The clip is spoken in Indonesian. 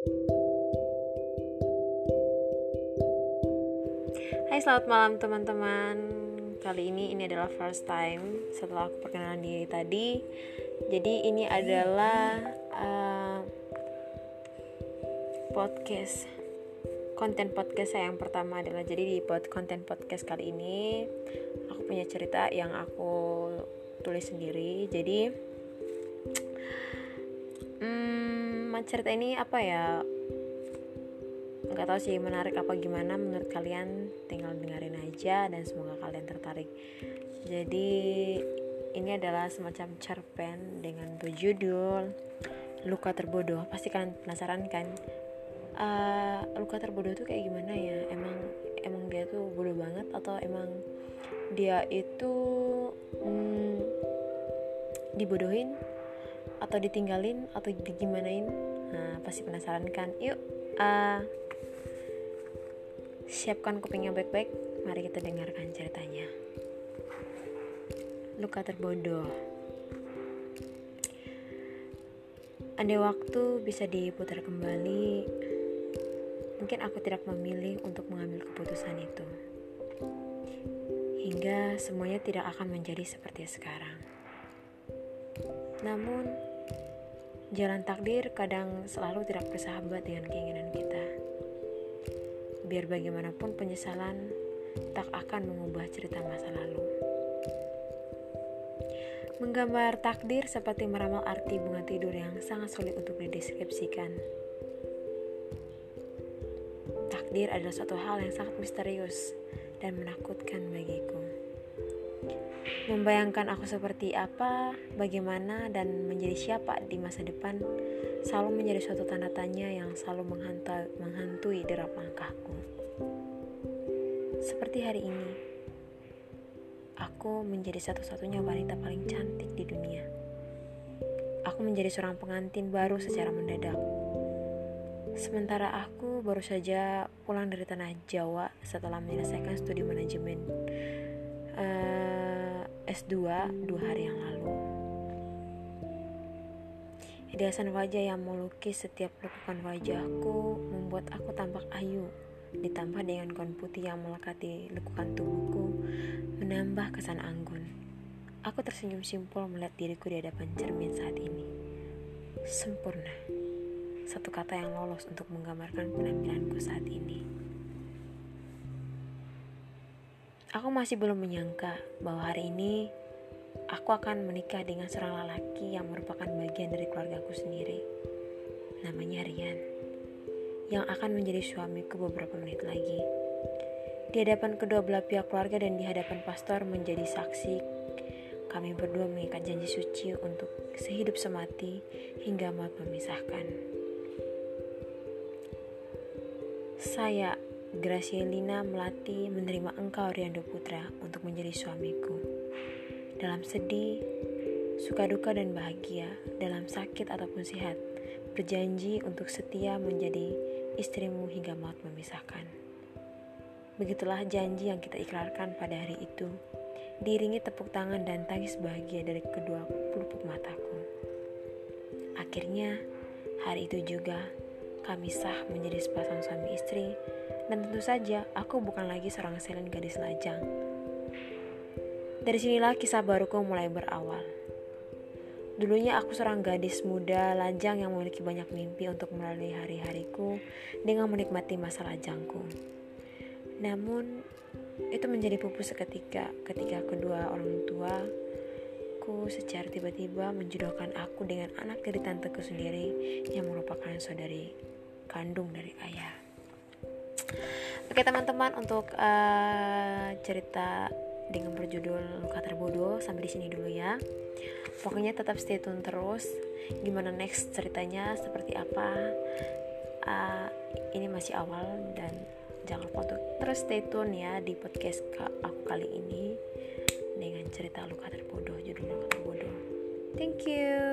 Hai selamat malam teman-teman. Kali ini ini adalah first time setelah aku perkenalan diri tadi. Jadi ini adalah uh, podcast Konten podcast saya yang pertama adalah Jadi di pod, konten podcast kali ini Aku punya cerita yang aku tulis sendiri. Jadi cerita ini apa ya? Nggak tahu sih menarik apa gimana menurut kalian. Tinggal dengerin aja dan semoga kalian tertarik. Jadi ini adalah semacam cerpen dengan berjudul luka terbodoh. Pasti kalian penasaran kan? Uh, luka terbodoh tuh kayak gimana ya? Emang emang dia tuh bodoh banget atau emang dia itu hmm, dibodohin atau ditinggalin atau digimanain nah pasti penasaran kan yuk uh, Siapkan kupingnya baik-baik, mari kita dengarkan ceritanya. Luka terbodoh. Andai waktu bisa diputar kembali, mungkin aku tidak memilih untuk mengambil keputusan itu. Hingga semuanya tidak akan menjadi seperti sekarang. Namun, jalan takdir kadang selalu tidak bersahabat dengan keinginan kita biar bagaimanapun penyesalan tak akan mengubah cerita masa lalu. Menggambar takdir seperti meramal arti bunga tidur yang sangat sulit untuk dideskripsikan. Takdir adalah suatu hal yang sangat misterius dan menakutkan bagiku. Membayangkan aku seperti apa, bagaimana, dan menjadi siapa di masa depan selalu menjadi suatu tanda tanya yang selalu menghantui derap langkahku. Seperti hari ini, aku menjadi satu-satunya wanita paling cantik di dunia. Aku menjadi seorang pengantin baru secara mendadak. Sementara aku baru saja pulang dari tanah Jawa setelah menyelesaikan studi manajemen uh, S2 dua hari yang lalu. Hiasan wajah yang melukis setiap lekukan wajahku membuat aku tampak ayu, ditambah dengan gaun putih yang melekati lekukan tubuhku, menambah kesan anggun. Aku tersenyum simpul melihat diriku di hadapan cermin saat ini. Sempurna. Satu kata yang lolos untuk menggambarkan penampilanku saat ini. Aku masih belum menyangka bahwa hari ini aku akan menikah dengan seorang lelaki yang merupakan bagian dari keluargaku sendiri. Namanya Rian, yang akan menjadi suamiku beberapa menit lagi. Di hadapan kedua belah pihak keluarga dan di hadapan pastor menjadi saksi, kami berdua mengikat janji suci untuk sehidup semati hingga maut memisahkan. Saya, Gracielina Melati, menerima engkau Riando Putra untuk menjadi suamiku dalam sedih, suka duka dan bahagia, dalam sakit ataupun sehat, berjanji untuk setia menjadi istrimu hingga maut memisahkan. Begitulah janji yang kita ikrarkan pada hari itu, diiringi tepuk tangan dan tangis bahagia dari kedua pelupuk mataku. Akhirnya, hari itu juga kami sah menjadi sepasang suami istri, dan tentu saja aku bukan lagi seorang selen gadis lajang, dari sinilah kisah baruku mulai berawal. Dulunya aku seorang gadis muda lajang yang memiliki banyak mimpi untuk melalui hari-hariku dengan menikmati masa lajangku. Namun, itu menjadi pupus seketika ketika kedua orang tua ku secara tiba-tiba menjodohkan aku dengan anak dari tanteku sendiri yang merupakan saudari kandung dari ayah. Oke teman-teman untuk uh, cerita dengan berjudul Luka Terbodoh sampai di sini dulu ya. Pokoknya tetap stay tune terus. Gimana next ceritanya seperti apa? Uh, ini masih awal dan jangan lupa untuk terus stay tune ya di podcast aku kali ini dengan cerita Luka Terbodoh judul Luka Terbodoh. Thank you.